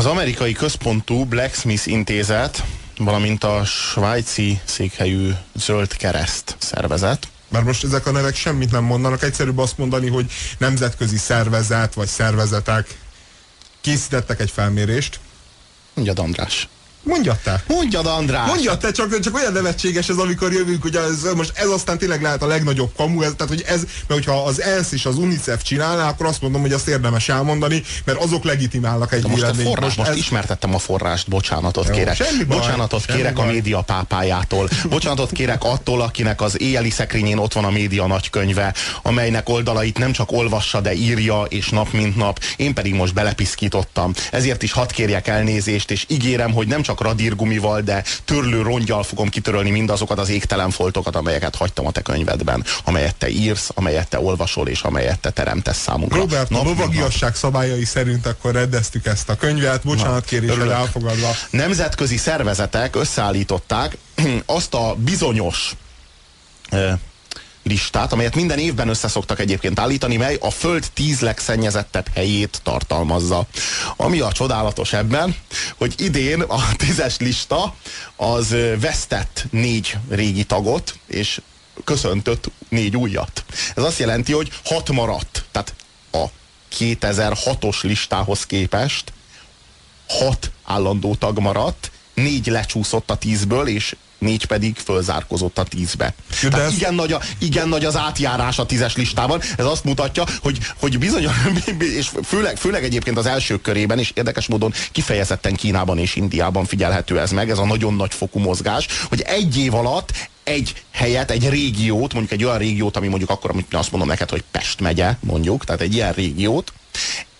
Az amerikai központú Blacksmith intézet, valamint a svájci székhelyű Zöld Kereszt szervezet, mert most ezek a nevek semmit nem mondanak, egyszerűbb azt mondani, hogy nemzetközi szervezet vagy szervezetek készítettek egy felmérést. Mondjad András. Mondjad te. Mondjad, András. Mondjad te, csak, csak olyan nevetséges ez, amikor jövünk, hogy ez, most ez aztán tényleg lehet a legnagyobb kamu, ez, tehát hogy ez, mert hogyha az ENSZ és az UNICEF csinálná, akkor azt mondom, hogy azt érdemes elmondani, mert azok legitimálnak egy most, véleményt. Forrás, most, most ez... ismertettem a forrást, bocsánatot Jó, kérek. Semmi baj, bocsánatot semmi kérek baj. a média pápájától. Bocsánatot kérek attól, akinek az éjjeli szekrényén ott van a média nagykönyve, amelynek oldalait nem csak olvassa, de írja, és nap mint nap. Én pedig most belepiszkítottam. Ezért is hadd kérjek elnézést, és ígérem, hogy nem csak radírgumival, de törlő rongyal fogom kitörölni mindazokat az égtelen foltokat, amelyeket hagytam a te könyvedben, amelyet te írsz, amelyet te olvasol, és amelyet te teremtesz számunkra. Robert, a lovagiasság szabályai szerint akkor rendeztük ezt a könyvet, bocsánat kéréssel elfogadva. Nemzetközi szervezetek összeállították azt a bizonyos listát, amelyet minden évben összeszoktak egyébként állítani, mely a Föld tíz legszennyezettebb helyét tartalmazza. Ami a csodálatos ebben, hogy idén a tízes lista az vesztett négy régi tagot, és köszöntött négy újat. Ez azt jelenti, hogy hat maradt. Tehát a 2006-os listához képest hat állandó tag maradt, négy lecsúszott a tízből, és négy pedig fölzárkozott a tízbe. Ez... igen, nagy a, igen nagy az átjárás a tízes listában. Ez azt mutatja, hogy, hogy bizony, és főleg, főleg egyébként az első körében, és érdekes módon kifejezetten Kínában és Indiában figyelhető ez meg, ez a nagyon nagy fokú mozgás, hogy egy év alatt egy helyet, egy régiót, mondjuk egy olyan régiót, ami mondjuk akkor, amit azt mondom neked, hogy Pest megye, mondjuk, tehát egy ilyen régiót,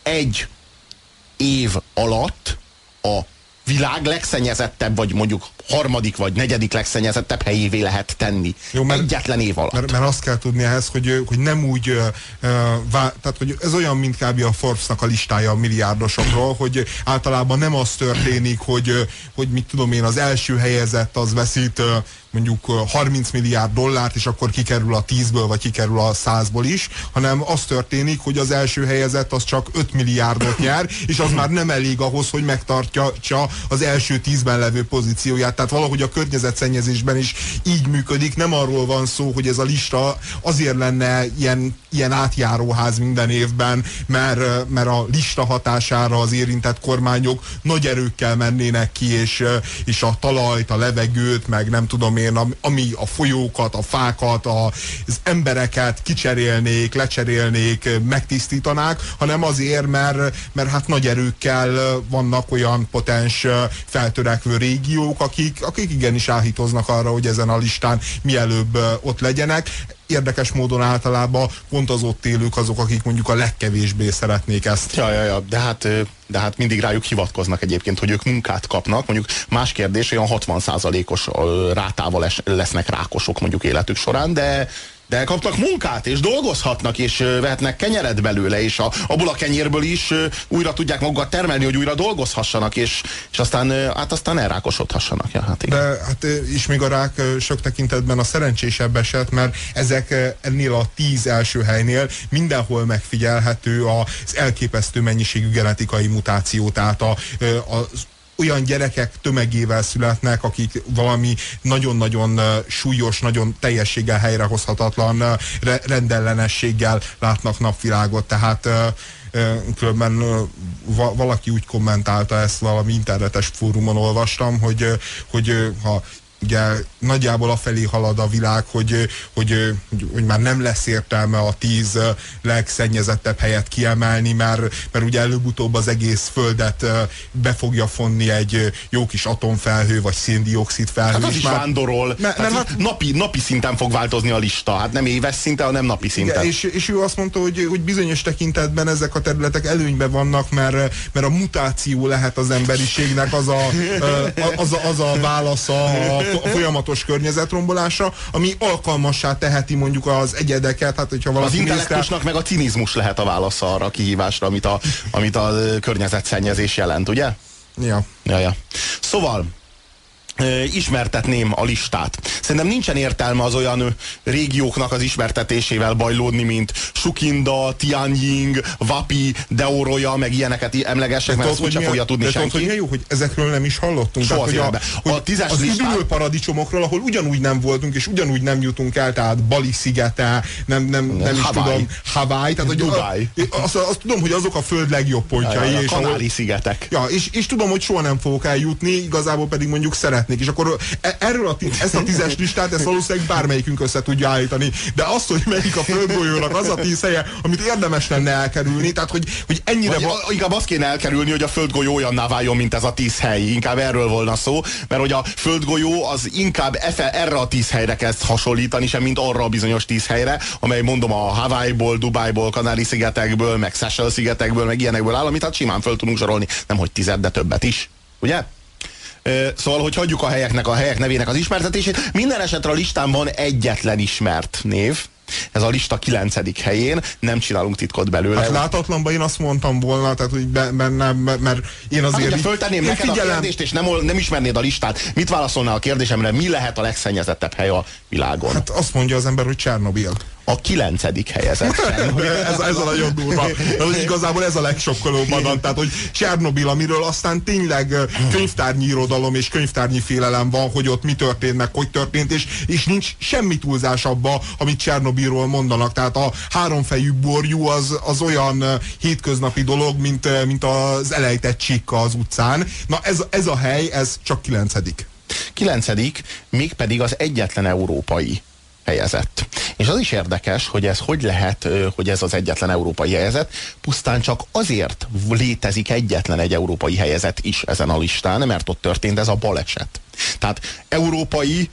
egy év alatt a világ legszennyezettebb, vagy mondjuk harmadik vagy negyedik legszennyezettebb helyévé lehet tenni. Jó, mert, Egyetlen év alatt. Mert, mert azt kell tudni ehhez, hogy, hogy nem úgy, uh, vá, tehát hogy ez olyan, mint kb. a Forbes-nak a listája a milliárdosokról, hogy általában nem az történik, hogy, hogy mit tudom én, az első helyezett az veszít uh, mondjuk 30 milliárd dollárt, és akkor kikerül a 10-ből, vagy kikerül a 100-ból is, hanem az történik, hogy az első helyezett az csak 5 milliárdot nyer, és az már nem elég ahhoz, hogy megtartja az első 10-ben levő pozícióját. Tehát valahogy a környezetszennyezésben is így működik. Nem arról van szó, hogy ez a lista azért lenne ilyen, ilyen átjáróház minden évben, mert, mert a lista hatására az érintett kormányok nagy erőkkel mennének ki, és, és a talajt, a levegőt, meg nem tudom én, ami a folyókat, a fákat, az embereket kicserélnék, lecserélnék, megtisztítanák, hanem azért, mert, mert hát nagy erőkkel vannak olyan potens feltörekvő régiók, akik, akik igenis áhítoznak arra, hogy ezen a listán mielőbb ott legyenek érdekes módon általában pont az ott élők azok, akik mondjuk a legkevésbé szeretnék ezt. Ja, ja, ja, de hát, de hát mindig rájuk hivatkoznak egyébként, hogy ők munkát kapnak. Mondjuk más kérdés, olyan 60%-os rátával lesznek rákosok mondjuk életük során, de de kapnak munkát, és dolgozhatnak, és vehetnek kenyeret belőle, és a, abból a kenyérből is újra tudják magukat termelni, hogy újra dolgozhassanak, és, és aztán, hát aztán elrákosodhassanak. Ja, hát igen. De hát is még a rák sok tekintetben a szerencsésebb eset, mert ezek ennél a tíz első helynél mindenhol megfigyelhető az elképesztő mennyiségű genetikai mutáció, tehát a, az olyan gyerekek tömegével születnek, akik valami nagyon-nagyon súlyos, nagyon teljességgel helyrehozhatatlan rendellenességgel látnak napvilágot. Tehát különben valaki úgy kommentálta ezt valami internetes fórumon olvastam, hogy, hogy ha ugye nagyjából afelé halad a világ, hogy, hogy, hogy már nem lesz értelme a tíz legszennyezettebb helyet kiemelni, mert, mert ugye előbb-utóbb az egész földet be fogja fonni egy jó kis atomfelhő, vagy széndiokszid felhő. Hát az is már... vándorol. Mert, hát hát, napi, napi szinten fog változni a lista, hát nem éves szinten, hanem napi szinten. És, és ő azt mondta, hogy, hogy bizonyos tekintetben ezek a területek előnyben vannak, mert, mert a mutáció lehet az emberiségnek az a, az a, az a válasza a folyamatos környezetrombolásra, ami alkalmassá teheti mondjuk az egyedeket. Hát, hogyha valaki az intellektusnak meg a cinizmus lehet a válasz arra a kihívásra, amit a, amit a környezetszennyezés jelent, ugye? Ja. ja, ja. Szóval, ismertetném a listát. Szerintem nincsen értelme az olyan régióknak az ismertetésével bajlódni, mint Sukinda, Tianjing, Vapi, Deoroya, meg ilyeneket emlegesek, mert ezt úgyse fogja tudni de senki. Tudod, hogy jó, hogy ezekről nem is hallottunk. Soha tehát, hogy a, hogy a tízes az listát... paradicsomokról, ahol ugyanúgy nem voltunk, és ugyanúgy nem jutunk el, tehát Bali szigete, nem, nem, nem is Hawaii. tudom, Hawaii, tehát Dubai. Azt, azt, tudom, hogy azok a föld legjobb pontjai. Ja, a és Kanári szigetek. Ja, és, és tudom, hogy soha nem fogok eljutni, igazából pedig mondjuk szeretnék, és akkor e- erről a, ezt a tízes listát, ezt valószínűleg bármelyikünk össze tudja állítani, de azt, hogy melyik a földgolyónak az a tíz helye, amit érdemes lenne elkerülni, tehát hogy, hogy ennyire... Vagy, va- inkább azt kéne elkerülni, hogy a földgolyó olyanná váljon, mint ez a tíz hely. Inkább erről volna szó, mert hogy a földgolyó az inkább efe, erre a tíz helyre kezd hasonlítani, sem mint arra a bizonyos tíz helyre, amely mondom a Hawaii-ból, Dubájból, Kanári-szigetekből, meg Seychelles-szigetekből, meg ilyenekből áll, amit hát simán föl tudunk sorolni, nem hogy tized, de többet is. Ugye? Szóval, hogy hagyjuk a helyeknek, a helyek nevének az ismertetését. Minden esetre a listán van egyetlen ismert név, ez a lista kilencedik helyén, nem csinálunk titkot belőle. Hát látatlanban én azt mondtam volna, tehát hogy bennem, mert én azért... Hát, föltenném neked figyelem... a kérdést, és nem, nem ismernéd a listát, mit válaszolnál a kérdésemre, mi lehet a legszennyezettebb hely a világon? Hát azt mondja az ember, hogy Csernobil a kilencedik helyezett ez, ez a nagyon durva. Hogy igazából ez a legsokkolóbb adat. Tehát, hogy Csernobil, amiről aztán tényleg könyvtárnyi irodalom és könyvtárnyi félelem van, hogy ott mi történt, meg hogy történt, és, és nincs semmi túlzás abba, amit Csernobilról mondanak. Tehát a háromfejű borjú az, az olyan hétköznapi dolog, mint, mint az elejtett csíkka az utcán. Na ez, ez a hely, ez csak kilencedik. Kilencedik, mégpedig az egyetlen európai helyezett. És az is érdekes, hogy ez hogy lehet, hogy ez az egyetlen európai helyezet, pusztán csak azért létezik egyetlen egy európai helyezet is ezen a listán, mert ott történt ez a baleset. Tehát európai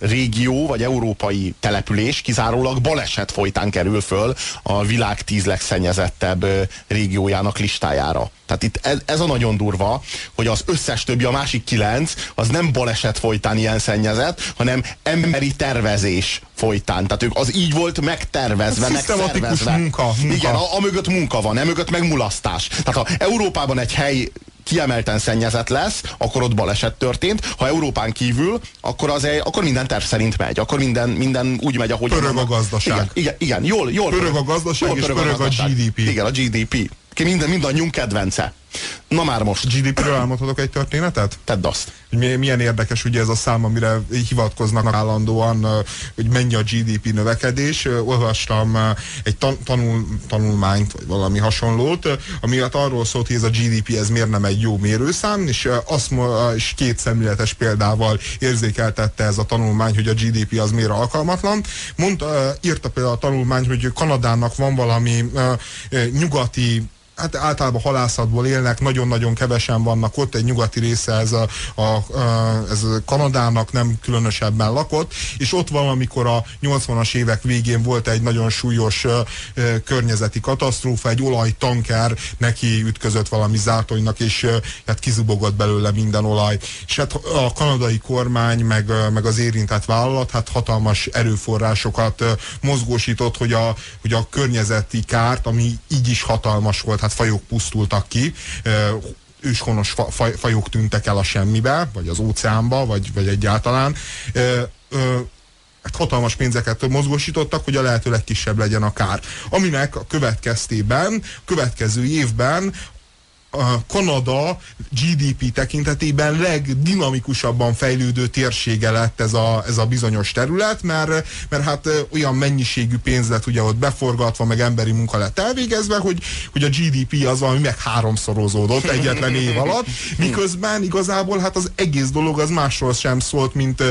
régió vagy európai település kizárólag baleset folytán kerül föl a világ tíz legszennyezettebb régiójának listájára. Tehát itt ez, ez a nagyon durva, hogy az összes többi, a másik kilenc, az nem baleset folytán ilyen szennyezett, hanem emberi tervezés folytán. Tehát ők az így volt megtervezve, megszervezve. Munka, munka. Igen, a, a mögött munka van, e mögött meg mulasztás. Tehát ha Európában egy hely kiemelten szennyezett lesz, akkor ott baleset történt. Ha Európán kívül, akkor, az egy, akkor minden terv szerint megy. Akkor minden, minden úgy megy, ahogy... Pörög a gazdaság. Igen, igen, igen jól, jól pörög a gazdaság, jól és pörög, pörög a, a GDP. Igen, a GDP. Minden, mindannyiunk kedvence. Na már most. GDP-ről elmondhatok egy történetet? Tedd azt. Hogy milyen érdekes ugye ez a szám, amire hivatkoznak állandóan, hogy mennyi a GDP növekedés. Olvastam egy tan tanul, tanulmányt, vagy valami hasonlót, ami hát arról szólt, hogy ez a GDP ez miért nem egy jó mérőszám, és, azt, és két szemléletes példával érzékeltette ez a tanulmány, hogy a GDP az miért alkalmatlan. Mondta, írta például a tanulmány, hogy Kanadának van valami nyugati hát általában halászatból élnek, nagyon-nagyon kevesen vannak ott, egy nyugati része ez, a, a, ez a Kanadának nem különösebben lakott, és ott van, amikor a 80-as évek végén volt egy nagyon súlyos környezeti katasztrófa, egy olajtanker neki ütközött valami zátonynak, és hát kizubogott belőle minden olaj. És hát a kanadai kormány, meg, meg az érintett vállalat, hát hatalmas erőforrásokat mozgósított, hogy a, hogy a környezeti kárt, ami így is hatalmas volt, hát fajok pusztultak ki, őshonos faj, fajok tűntek el a semmibe, vagy az óceánba, vagy, vagy egyáltalán. Hát hatalmas pénzeket mozgósítottak, hogy a lehető legkisebb legyen a kár. Aminek a következtében, következő évben Kanada GDP tekintetében legdinamikusabban fejlődő térsége lett ez a, ez a bizonyos terület, mert, mert hát olyan mennyiségű pénz lett ugye ott beforgatva, meg emberi munka lett elvégezve, hogy, hogy a GDP az valami meg háromszorozódott egyetlen év alatt, miközben igazából hát az egész dolog az másról sem szólt, mint,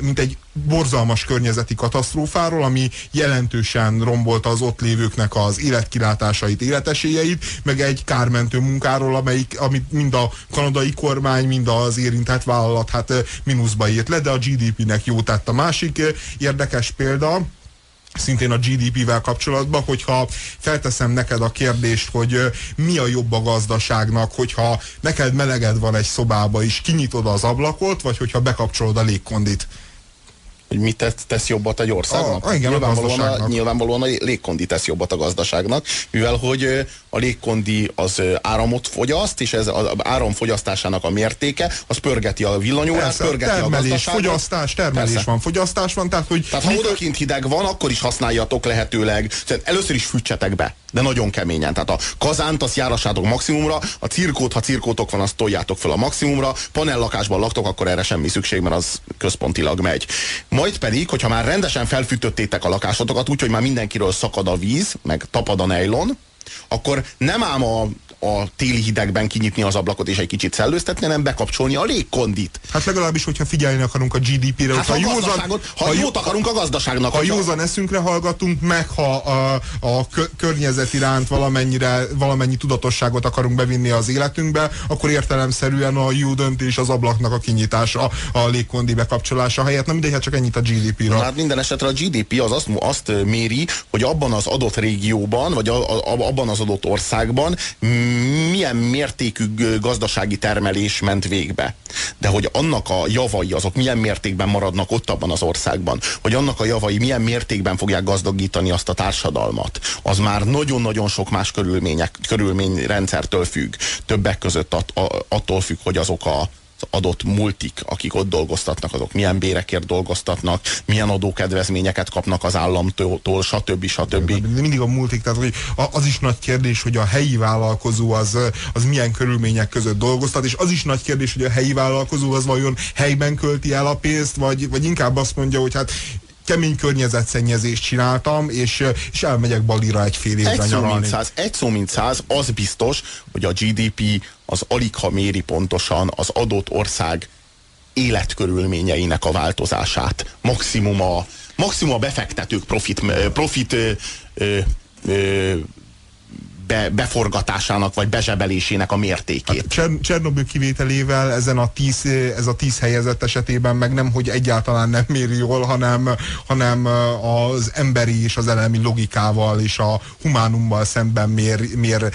mint egy borzalmas környezeti katasztrófáról, ami jelentősen rombolta az ott lévőknek az életkilátásait, életesélyeit, meg egy kármentő munkáról, amelyik, amit mind a kanadai kormány, mind az érintett vállalat hát mínuszba írt le, de a GDP-nek jó tett. A másik érdekes példa, szintén a GDP-vel kapcsolatban, hogyha felteszem neked a kérdést, hogy mi a jobb a gazdaságnak, hogyha neked meleged van egy szobába, és kinyitod az ablakot, vagy hogyha bekapcsolod a légkondit. Hogy mit tesz, jobbat egy országnak? A, igen, nyilvánvalóan, a, a, nyilvánvalóan a légkondi tesz jobbat a gazdaságnak, mivel hogy a légkondi az áramot fogyaszt, és ez az áram fogyasztásának a mértéke, az pörgeti a villanyórát, pörgeti termelés, a gazdaságot. fogyasztás, termelés Persze. van, fogyasztás van, tehát hogy... Tehát ha odakint hideg van, akkor is használjatok lehetőleg. Először is fűtsetek be, de nagyon keményen. Tehát a kazánt azt járassátok maximumra, a cirkót, ha cirkótok van, azt toljátok fel a maximumra, panellakásban laktok, akkor erre semmi szükség, mert az központilag megy. Majd pedig, hogyha már rendesen felfűtöttétek a lakásotokat, úgyhogy már mindenkiről szakad a víz, meg tapad a nejlon, akkor nem ám a a téli hidegben kinyitni az ablakot és egy kicsit szellőztetni, hanem bekapcsolni a légkondit. Hát legalábbis, hogyha figyelni akarunk a GDP-re, hát, ha, ha, józan, ha jót akarunk a gazdaságnak. Ha józan eszünkre hallgatunk, meg ha a, a környezet iránt valamennyire, valamennyi tudatosságot akarunk bevinni az életünkbe, akkor értelemszerűen a jó döntés az ablaknak a kinyitása, a légkondi bekapcsolása helyett. Nem mindegy, hát csak ennyit a GDP-ra. Hát minden esetre a GDP az azt, azt méri, hogy abban az adott régióban, vagy a, a, abban az adott országban milyen mértékű gazdasági termelés ment végbe. De hogy annak a javai azok milyen mértékben maradnak ott abban az országban, hogy annak a javai milyen mértékben fogják gazdagítani azt a társadalmat, az már nagyon-nagyon sok más körülmények, körülményrendszertől függ. Többek között att, attól függ, hogy azok a adott multik, akik ott dolgoztatnak, azok milyen bérekért dolgoztatnak, milyen adókedvezményeket kapnak az államtól, stb. stb. Mindig a multik, tehát hogy az is nagy kérdés, hogy a helyi vállalkozó az, az milyen körülmények között dolgoztat, és az is nagy kérdés, hogy a helyi vállalkozó az vajon helyben költi el a pénzt, vagy, vagy inkább azt mondja, hogy hát kemény környezetszennyezést csináltam, és, és elmegyek Balira egy fél évre egy nyaralni. Szó, mint száz, egy szó mint száz, az biztos, hogy a GDP az alig ha méri pontosan az adott ország életkörülményeinek a változását. Maximum a, maximum a befektetők profit, profit ö, ö, ö, be, beforgatásának vagy bezsebelésének a mértékét. Hát Cser Csernobyl kivételével ezen a tíz, ez a tíz helyezett esetében meg nem, hogy egyáltalán nem méri jól, hanem, hanem az emberi és az elemi logikával és a humánummal szemben mér, mér,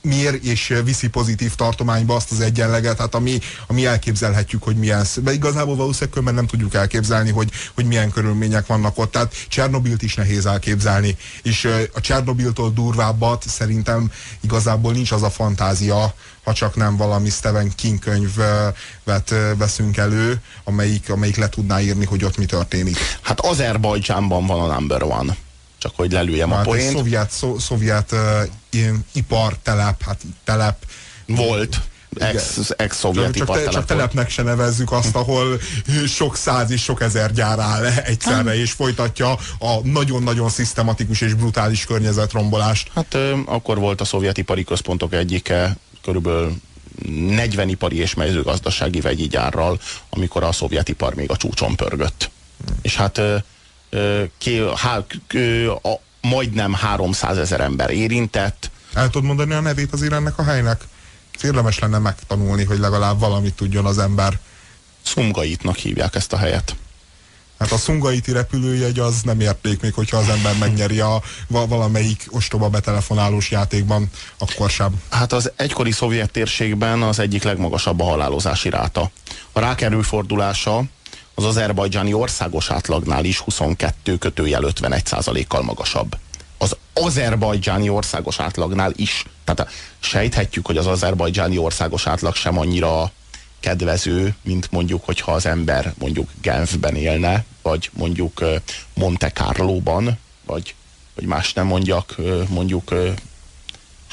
mér és viszi pozitív tartományba azt az egyenleget, hát ami, ami elképzelhetjük, hogy milyen, de igazából valószínűleg mert nem tudjuk elképzelni, hogy, hogy milyen körülmények vannak ott. Tehát Csernobilt is nehéz elképzelni. És a Csernobiltól durvábbat szerintem igazából nincs az a fantázia, ha csak nem valami Stephen King könyvet veszünk elő, amelyik, amelyik le tudná írni, hogy ott mi történik. Hát Azerbajdzsánban van a number one csak hogy lelőjem hát a poént. Szovjet, szó, szovjet uh, ipartelep, hát telep. Volt. Ex-szovjet ex csak, te, csak telepnek se nevezzük azt, ahol sok száz és sok ezer gyár áll egyszerre, és folytatja a nagyon-nagyon szisztematikus és brutális környezetrombolást. Hát ö, akkor volt a szovjet ipari központok egyike, körülbelül 40 ipari és mezőgazdasági vegyi gyárral, amikor a szovjet ipar még a csúcson pörgött. Hmm. És hát ké, há, a, majdnem 300 ezer ember érintett. El tudod mondani a nevét az ennek a helynek? Érdemes lenne megtanulni, hogy legalább valamit tudjon az ember. Szumgaitnak hívják ezt a helyet. Hát a szungaiti repülőjegy az nem érték még, hogyha az ember megnyeri a valamelyik ostoba betelefonálós játékban, akkor sem. Hát az egykori szovjet térségben az egyik legmagasabb a halálozási ráta. A rákerül fordulása az azerbajdzsáni országos átlagnál is 22 kötőjel 51 százalékkal magasabb. Az azerbajdzsáni országos átlagnál is. Tehát sejthetjük, hogy az azerbajdzsáni országos átlag sem annyira kedvező, mint mondjuk, hogyha az ember mondjuk Genfben élne, vagy mondjuk Monte Carlo-ban, vagy, vagy más nem mondjak, mondjuk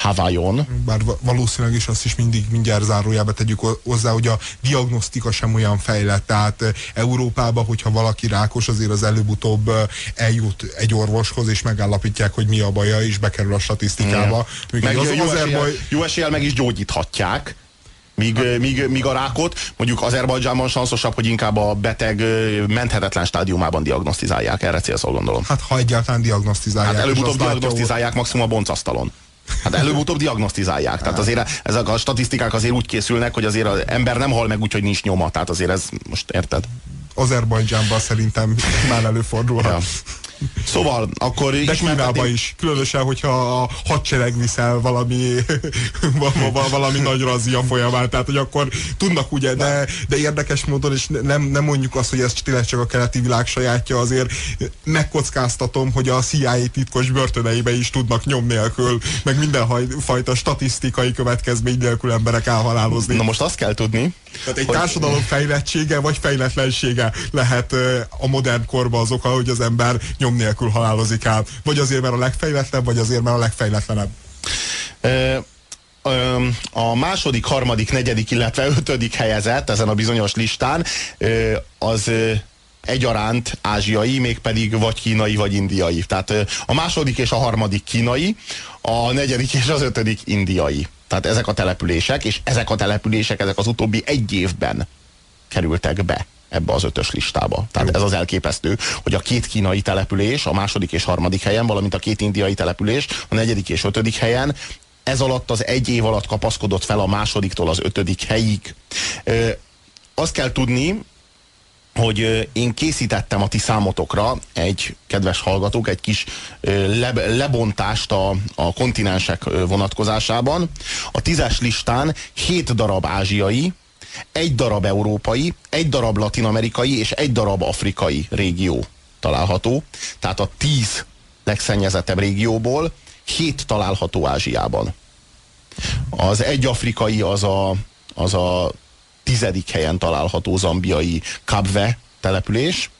Havajon. Bár valószínűleg is azt is mindig mindjárt zárójába tegyük hozzá, hogy a diagnosztika sem olyan fejlett. Tehát Európába, hogyha valaki rákos, azért az előbb-utóbb eljut egy orvoshoz, és megállapítják, hogy mi a baja, és bekerül a statisztikába. Meg az jó, eséllyel, baj... jó eséllyel meg is gyógyíthatják. Míg, míg, míg a rákot mondjuk Azerbajdzsánban sanszosabb, hogy inkább a beteg menthetetlen stádiumában diagnosztizálják. Erre célszól gondolom. Hát ha egyáltalán diagnosztizálják. Hát előbb-utóbb diagnosztizálják maximum a boncasztalon. Hát előbb-utóbb diagnosztizálják. Tehát azért ezek a statisztikák azért úgy készülnek, hogy azért az ember nem hal meg úgy, hogy nincs nyoma. Tehát azért ez most érted? Azerbajdzsánban szerintem már előfordulhat. Ja. Szóval akkor De Kínába is, különösen, hogyha a hadsereg viszel valami, valami nagy razia folyamán, tehát hogy akkor tudnak ugye, de, de érdekes módon, és nem, nem mondjuk azt, hogy ez tényleg csak a keleti világ sajátja, azért megkockáztatom, hogy a CIA titkos börtöneibe is tudnak nyom nélkül, meg mindenfajta statisztikai következmény nélkül emberek elhalálozni. Na most azt kell tudni, tehát egy hogy... társadalom fejlettsége vagy fejletlensége lehet a modern korban az oka, hogy az ember nyom nélkül halálozik el. Vagy azért, mert a legfejletlenebb, vagy azért, mert a legfejletlenebb. E a második, harmadik, negyedik, illetve ötödik helyezett ezen a bizonyos listán az egyaránt ázsiai, mégpedig vagy kínai, vagy indiai. Tehát a második és a harmadik kínai, a negyedik és az ötödik indiai. Tehát ezek a települések, és ezek a települések, ezek az utóbbi egy évben kerültek be ebbe az ötös listába. Tehát ez az elképesztő, hogy a két kínai település, a második és harmadik helyen, valamint a két indiai település, a negyedik és ötödik helyen, ez alatt az egy év alatt kapaszkodott fel a másodiktól az ötödik helyig. Ö, azt kell tudni, hogy én készítettem a ti számotokra egy, kedves hallgatók, egy kis le, lebontást a, a kontinensek vonatkozásában. A tízes listán hét darab ázsiai, egy darab európai, egy darab latinamerikai és egy darab afrikai régió található. Tehát a tíz legszennyezettebb régióból hét található Ázsiában. Az egy afrikai az a, az a tizedik helyen található zambiai Kabve település,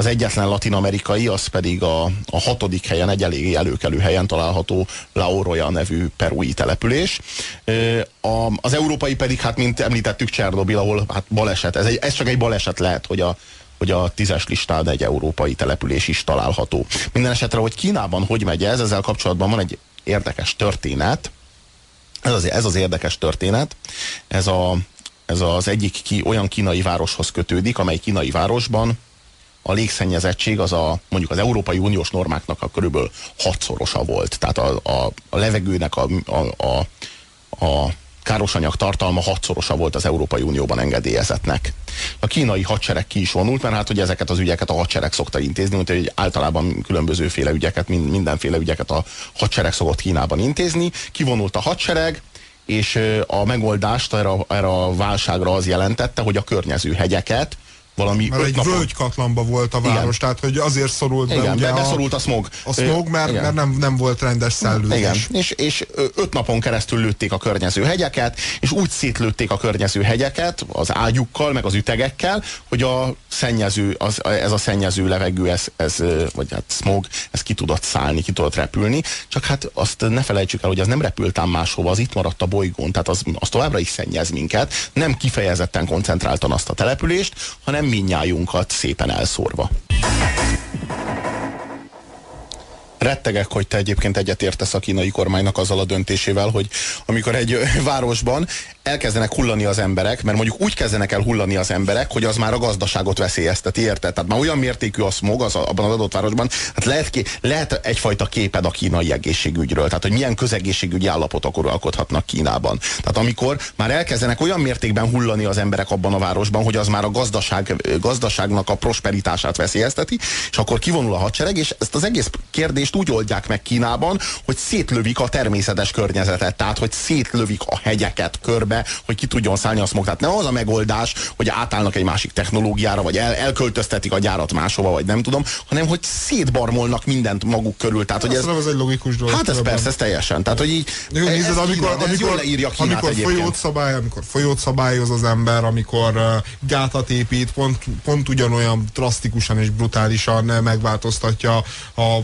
az egyetlen latin-amerikai, az pedig a, a hatodik helyen, egy elég előkelő helyen található Laoroya nevű perui település. A, az európai pedig, hát mint említettük, Csernobil, ahol hát baleset, ez, egy, ez csak egy baleset lehet, hogy a, hogy a tízes listán egy európai település is található. Minden esetre, hogy Kínában hogy megy ez, ezzel kapcsolatban van egy érdekes történet. Ez az, ez az érdekes történet. Ez a, ez az egyik ki, olyan kínai városhoz kötődik, amely kínai városban a légszennyezettség az a mondjuk az Európai Uniós normáknak a körülbelül hatszorosa volt. Tehát a, a, a levegőnek a, a, a, a károsanyag tartalma hatszorosa volt az Európai Unióban engedélyezetnek. A kínai hadsereg ki is vonult, mert hát hogy ezeket az ügyeket a hadsereg szokta intézni, mint hogy általában különbözőféle ügyeket, mindenféle ügyeket a hadsereg szokott Kínában intézni. Kivonult a hadsereg, és a megoldást erre, erre a válságra az jelentette, hogy a környező hegyeket valami Mert egy napon... völgykatlanba volt a város, igen. tehát hogy azért szorult igen, be ugye beszorult a, a smog. A smog, mert, mert nem, nem volt rendes szellőzés. Igen, és, és öt napon keresztül lőtték a környező hegyeket, és úgy szétlőtték a környező hegyeket az ágyukkal, meg az ütegekkel, hogy a szennyező, az, ez a szennyező levegő, ez, ez, vagy hát smog, ez ki tudott szállni, ki tudott repülni, csak hát azt ne felejtsük el, hogy az nem repült ám máshova, az itt maradt a bolygón, tehát az, az továbbra is szennyez minket, nem kifejezetten koncentráltan azt a települést, hanem minnyájunkat szépen elszórva. Rettegek, hogy te egyébként egyetértesz a kínai kormánynak azzal a döntésével, hogy amikor egy városban elkezdenek hullani az emberek, mert mondjuk úgy kezdenek el hullani az emberek, hogy az már a gazdaságot veszélyezteti, érted? Tehát már olyan mértékű a smog az, abban az adott városban, hát lehet, lehet egyfajta képed a kínai egészségügyről, tehát hogy milyen közegészségügyi állapotok uralkodhatnak Kínában. Tehát amikor már elkezdenek olyan mértékben hullani az emberek abban a városban, hogy az már a gazdaság, gazdaságnak a prosperitását veszélyezteti, és akkor kivonul a hadsereg, és ezt az egész kérdést úgy oldják meg Kínában, hogy szétlövik a természetes környezetet, tehát hogy szétlövik a hegyeket körbe, hogy ki tudjon szállni a smog. Tehát nem az a megoldás, hogy átállnak egy másik technológiára, vagy el, elköltöztetik a gyárat máshova, vagy nem tudom, hanem hogy szétbarmolnak mindent maguk körül. Tehát, hogy ez, ez egy logikus dolog. Hát ez persze, ez teljesen. Tehát, hogy így, Jó, ez, nézed, amikor, Kína, amikor, amikor folyót, szabály, amikor folyót szabályoz az ember, amikor uh, gátat épít, pont, pont ugyanolyan drasztikusan és brutálisan megváltoztatja a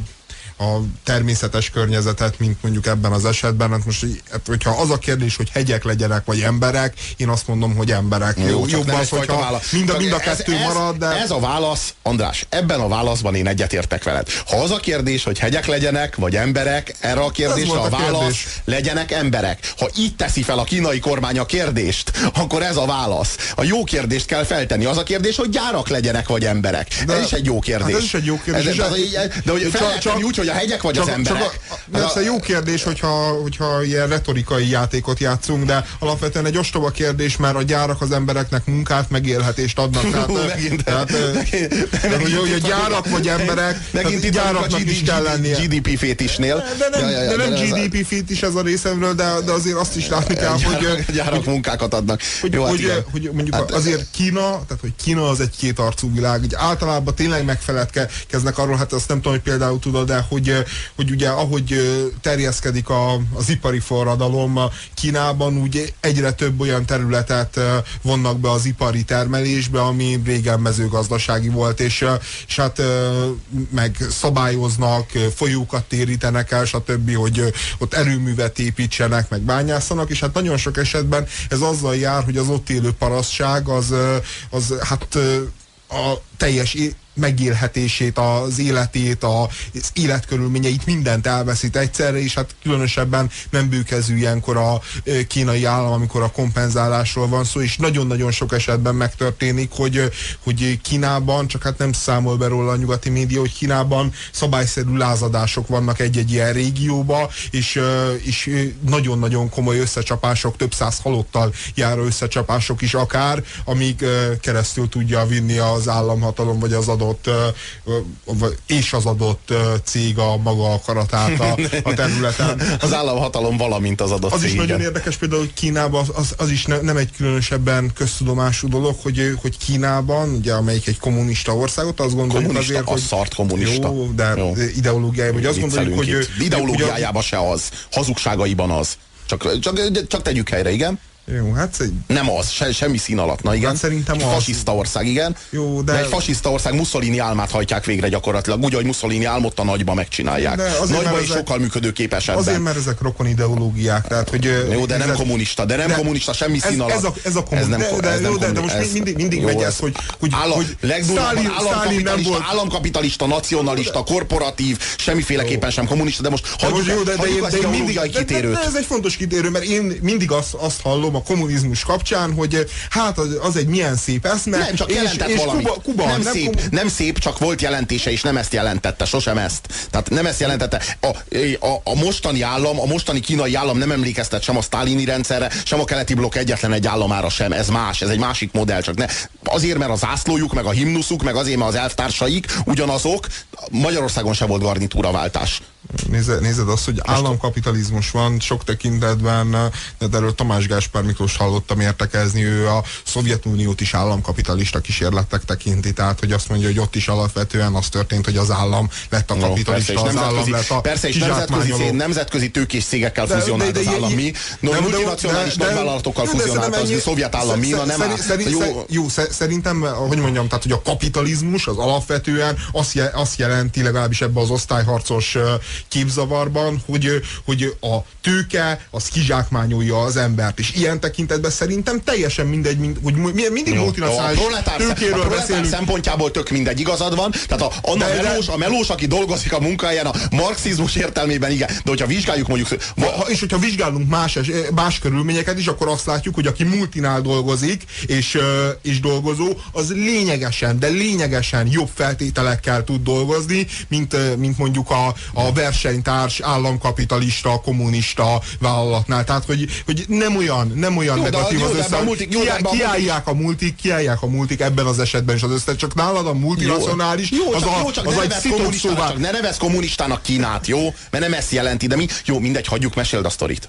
a természetes környezetet, mint mondjuk ebben az esetben. Hát most, hát, hogyha az a kérdés, hogy hegyek legyenek, vagy emberek, én azt mondom, hogy emberek. Jó, Jó jobb az, hogyha válasz. mind a, mind a kettő ez, marad, de... Ez a válasz, András, ebben a válaszban én egyetértek veled. Ha az a kérdés, hogy hegyek legyenek, vagy emberek, erre a kérdésre a, a válasz, kérdés. legyenek emberek. Ha így teszi fel a kínai kormány a kérdést, akkor ez a válasz. A jó kérdést kell feltenni. Az a kérdés, hogy gyárak legyenek, vagy emberek. De, ez is egy jó kérdés. Hát ez is egy jó kérdés. Ez, de, de, de, hogy fel úgy, hogy hogy a hegyek vagy csak, az emberek? Csak a, persze jó kérdés, hogyha, hogyha ilyen retorikai játékot játszunk, de alapvetően egy ostoba kérdés, mert a gyárak az embereknek munkát, megélhetést adnak. Tehát, megint, tehát, megint, tehát hogy, hogy a gyárak vagy emberek, megint itt gyáraknak is kell lennie. GDP fétisnél. De nem, ja, ja, ja, de nem de GDP fét is ez a részemről, de, de azért azt is látni kell, gyárak, hogy... Gyárak hogy, munkákat adnak. Hogy, Jó, hát hogy, hogy mondjuk hát, azért Kína, tehát hogy Kína az egy kétarcú világ, hogy általában tényleg megfeledkeznek arról, hát azt nem tudom, hogy például tudod, de hogy, hogy ugye ahogy terjeszkedik a, az ipari forradalom Kínában, úgy egyre több olyan területet vonnak be az ipari termelésbe, ami régen mezőgazdasági volt, és, és hát meg szabályoznak, folyókat térítenek el, stb., hogy ott erőművet építsenek, meg bányászanak, és hát nagyon sok esetben ez azzal jár, hogy az ott élő parasztság az, az hát a teljes megélhetését, az életét, az életkörülményeit, mindent elveszít egyszerre, és hát különösebben nem bűkezű ilyenkor a kínai állam, amikor a kompenzálásról van szó, és nagyon-nagyon sok esetben megtörténik, hogy, hogy Kínában, csak hát nem számol be róla a nyugati média, hogy Kínában szabályszerű lázadások vannak egy-egy ilyen régióba, és, és nagyon-nagyon komoly összecsapások, több száz halottal járó összecsapások is akár, amíg keresztül tudja vinni az államhatalom vagy az adott adott és az adott cég a maga akaratát a, a területen. Az államhatalom valamint az adott Az cég, is nagyon érdekes például, hogy Kínában az, az, az is ne, nem egy különösebben köztudomású dolog, hogy, hogy Kínában, ugye amelyik egy kommunista országot, azt gondoljuk kommunista, azért, hogy... szart kommunista. Jó, de jó. ideológiájában, hogy azt gondoljuk, hogy... Ideológiájában se az, hazugságaiban az. Csak, csak, csak tegyük helyre, igen. Jó, hát egy... Nem az, se, semmi szín alatt. Na igen. Hát szerintem egy az. Fasiszta ország, igen. Jó, de... de... egy fasiszta ország Mussolini álmát hajtják végre gyakorlatilag. Úgy, hogy Mussolini álmot a nagyba megcsinálják. De azért, nagyba is ezek... sokkal működőképesebben. Azért, mert ezek rokon ideológiák. Tehát, hogy, jó, de nem ez... kommunista, de nem de kommunista, semmi szín alatt. Ez a, ez a ez nem, de, de, ez nem de, de most ez, mindig, mindig jó, megy ez, hogy, hogy, állam, hogy Stalin, államkapitalista, volt... államkapitalista, nacionalista, korporatív, semmiféleképpen sem kommunista, de most hagyjuk, jó, de, de, de, mindig egy kitérőt. Ez egy fontos kitérő, mert én mindig azt hallom a kommunizmus kapcsán, hogy hát az, az egy milyen szép eszme. Nem, csak és, jelentett és valamit. Kuba, Kuba, nem, nem, szép, Kuba... nem szép, csak volt jelentése, és nem ezt jelentette, sosem ezt. Tehát nem ezt jelentette. A, a, a mostani állam, a mostani kínai állam nem emlékeztet sem a sztálini rendszerre, sem a keleti blokk egyetlen egy államára sem. Ez más, ez egy másik modell. Csak ne, azért, mert a zászlójuk, meg a himnuszuk, meg azért, mert az elvtársaik ugyanazok, Magyarországon se volt garnitúraváltás. Nézed, nézed azt, hogy államkapitalizmus van sok tekintetben, de erről Tamás Gáspár Miklós hallottam értekezni, ő a Szovjetuniót is államkapitalista kísérletek tekinti, tehát hogy azt mondja, hogy ott is alapvetően az történt, hogy az állam lett a kapitalista, no, persze, az állam lett a Persze, és nemzetközi, nemzetközi tőkés cégekkel fuzionált az állam. Mi, no, multinacionális nagyvállalatokkal fuzionált az a szovjet állam. mi, nem jó. Jó, szerintem, hogy mondjam, tehát hogy a kapitalizmus az alapvetően azt jelenti legalábbis ebbe az osztályharcos képzavarban, hogy, hogy a tőke az kizsákmányolja az embert, és ilyen tekintetben szerintem teljesen mindegy, mind, hogy mindig multinacionális tőkéről beszélünk. szempontjából tök mindegy, igazad van, tehát a, a, de, melós, a melós, aki dolgozik a munkáján, a marxizmus értelmében igen, de hogyha vizsgáljuk mondjuk... Ha, és hogyha vizsgálunk más, más körülményeket is, akkor azt látjuk, hogy aki multinál dolgozik, és, és dolgozó, az lényegesen, de lényegesen jobb feltételekkel tud dolgozni, mint, mint mondjuk a, a versenytárs, államkapitalista, kommunista vállalatnál. Tehát, hogy, hogy nem olyan, nem olyan jó, negatív az össze. Multik, jó, kiáll, kiállják a multik, kiállják a multik ebben az esetben is az össze, csak nálad a multinacionális, jó, az, a, jó, csak az egy kommunistának, csak ne nevez kommunistának Kínát, jó? Mert nem ezt jelenti, de mi? Jó, mindegy, hagyjuk, meséld a sztorit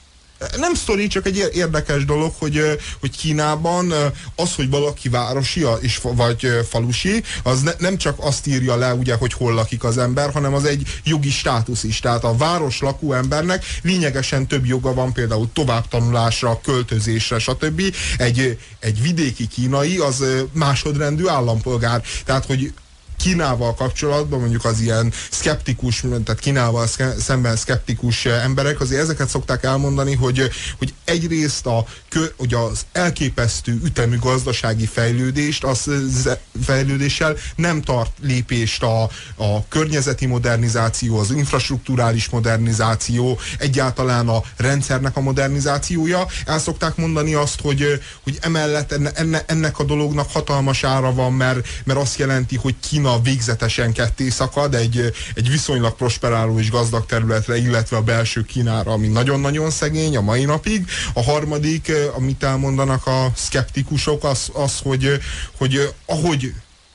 nem sztori, csak egy érdekes dolog, hogy, hogy Kínában az, hogy valaki városi és, vagy falusi, az ne, nem csak azt írja le, ugye, hogy hol lakik az ember, hanem az egy jogi státusz is. Tehát a város lakó embernek lényegesen több joga van például továbbtanulásra, költözésre, stb. Egy, egy vidéki kínai az másodrendű állampolgár. Tehát, hogy Kínával kapcsolatban, mondjuk az ilyen szkeptikus, tehát Kínával szemben szkeptikus emberek azért ezeket szokták elmondani, hogy, hogy egyrészt a, hogy az elképesztő ütemű gazdasági fejlődést az fejlődéssel nem tart lépést a, a környezeti modernizáció, az infrastruktúrális modernizáció, egyáltalán a rendszernek a modernizációja. El szokták mondani azt, hogy, hogy emellett enne, ennek a dolognak hatalmas ára van, mert, mert azt jelenti, hogy Kína végzetesen ketté szakad egy, egy viszonylag prosperáló és gazdag területre, illetve a belső Kínára, ami nagyon-nagyon szegény a mai napig. A harmadik, amit elmondanak a szkeptikusok, az, az hogy, hogy ahogy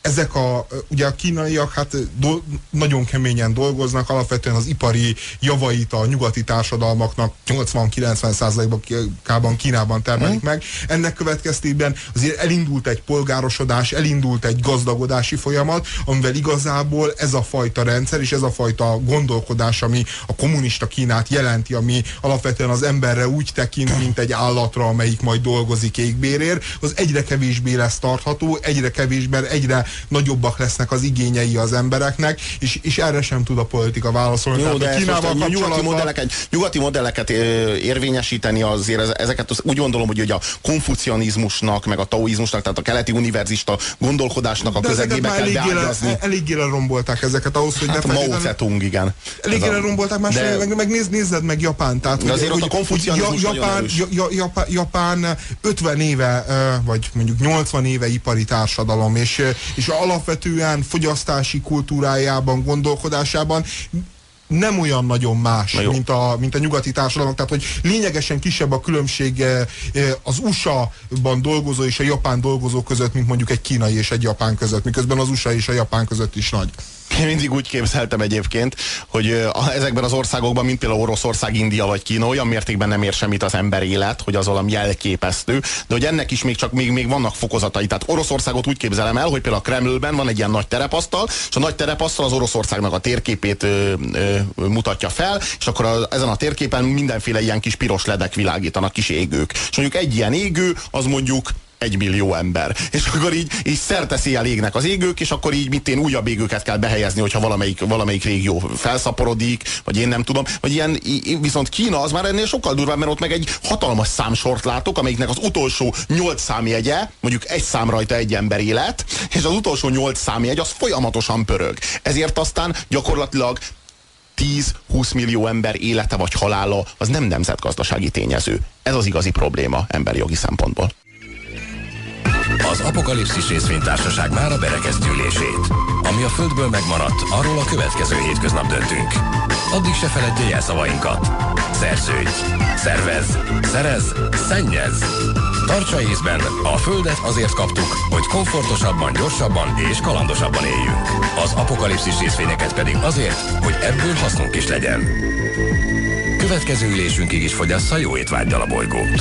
ezek a, ugye a kínaiak hát do, nagyon keményen dolgoznak, alapvetően az ipari javait a nyugati társadalmaknak 80-90%-ban Kínában termelik meg. Ennek következtében azért elindult egy polgárosodás, elindult egy gazdagodási folyamat, amivel igazából ez a fajta rendszer és ez a fajta gondolkodás, ami a kommunista Kínát jelenti, ami alapvetően az emberre úgy tekint, mint egy állatra, amelyik majd dolgozik égbérért, az egyre kevésbé lesz tartható, egyre kevésbé, egyre nagyobbak lesznek az igényei az embereknek, és, és erre sem tud a politika válaszolni. Jó, Tehát, de Kínával most nyugati, modelleket, nyugati modelleket érvényesíteni azért ezeket úgy gondolom, hogy ugye a konfucianizmusnak, meg a taoizmusnak, tehát a keleti univerzista gondolkodásnak a közegébe kell beágyazni. Eléggé lerombolták ezeket ahhoz, hogy hát ne Mao Zedong, igen. Eléggé lerombolták, más de... meg, meg nézd, nézzed meg Japán. Tehát, de azért hogy, ott a konfucianizmus Japán, Japán, Japán 50 éve, vagy mondjuk 80 éve ipari társadalom, és, és alapvetően fogyasztási kultúrájában, gondolkodásában nem olyan nagyon más, Na mint a, mint a nyugati társadalom. Tehát, hogy lényegesen kisebb a különbség az USA-ban dolgozó és a japán dolgozó között, mint mondjuk egy kínai és egy japán között, miközben az USA és a japán között is nagy. Én mindig úgy képzeltem egyébként, hogy ezekben az országokban, mint például Oroszország, India vagy Kína, olyan mértékben nem ér semmit az ember élet, hogy az valami jelképesztő, de hogy ennek is még csak még, még vannak fokozatai. Tehát Oroszországot úgy képzelem el, hogy például a Kremlben van egy ilyen nagy terepasztal, és a nagy terepasztal az Oroszországnak a térképét ö, ö, mutatja fel, és akkor a, ezen a térképen mindenféle ilyen kis piros ledek világítanak, kis égők. És mondjuk egy ilyen égő, az mondjuk egy millió ember. És akkor így, így szerteszéjel égnek az égők, és akkor így mit én újabb égőket kell behelyezni, hogyha valamelyik, valamelyik régió felszaporodik, vagy én nem tudom. Vagy ilyen, viszont Kína az már ennél sokkal durvább, mert ott meg egy hatalmas számsort látok, amelyiknek az utolsó nyolc számjegye, mondjuk egy szám rajta egy ember élet, és az utolsó nyolc számjegy az folyamatosan pörög. Ezért aztán gyakorlatilag 10-20 millió ember élete vagy halála az nem nemzetgazdasági tényező. Ez az igazi probléma emberi jogi szempontból. Az Apokalipszis részvénytársaság már a berekeztülését. Ami a Földből megmaradt, arról a következő hétköznap döntünk. Addig se feledje el szavainkat. Szerződj, szervez, szerez, szennyez. Tartsa észben, a Földet azért kaptuk, hogy komfortosabban, gyorsabban és kalandosabban éljünk. Az apokalipszis részvényeket pedig azért, hogy ebből hasznunk is legyen. Következő ülésünkig is fogyassza jó étvágydal a bolygót.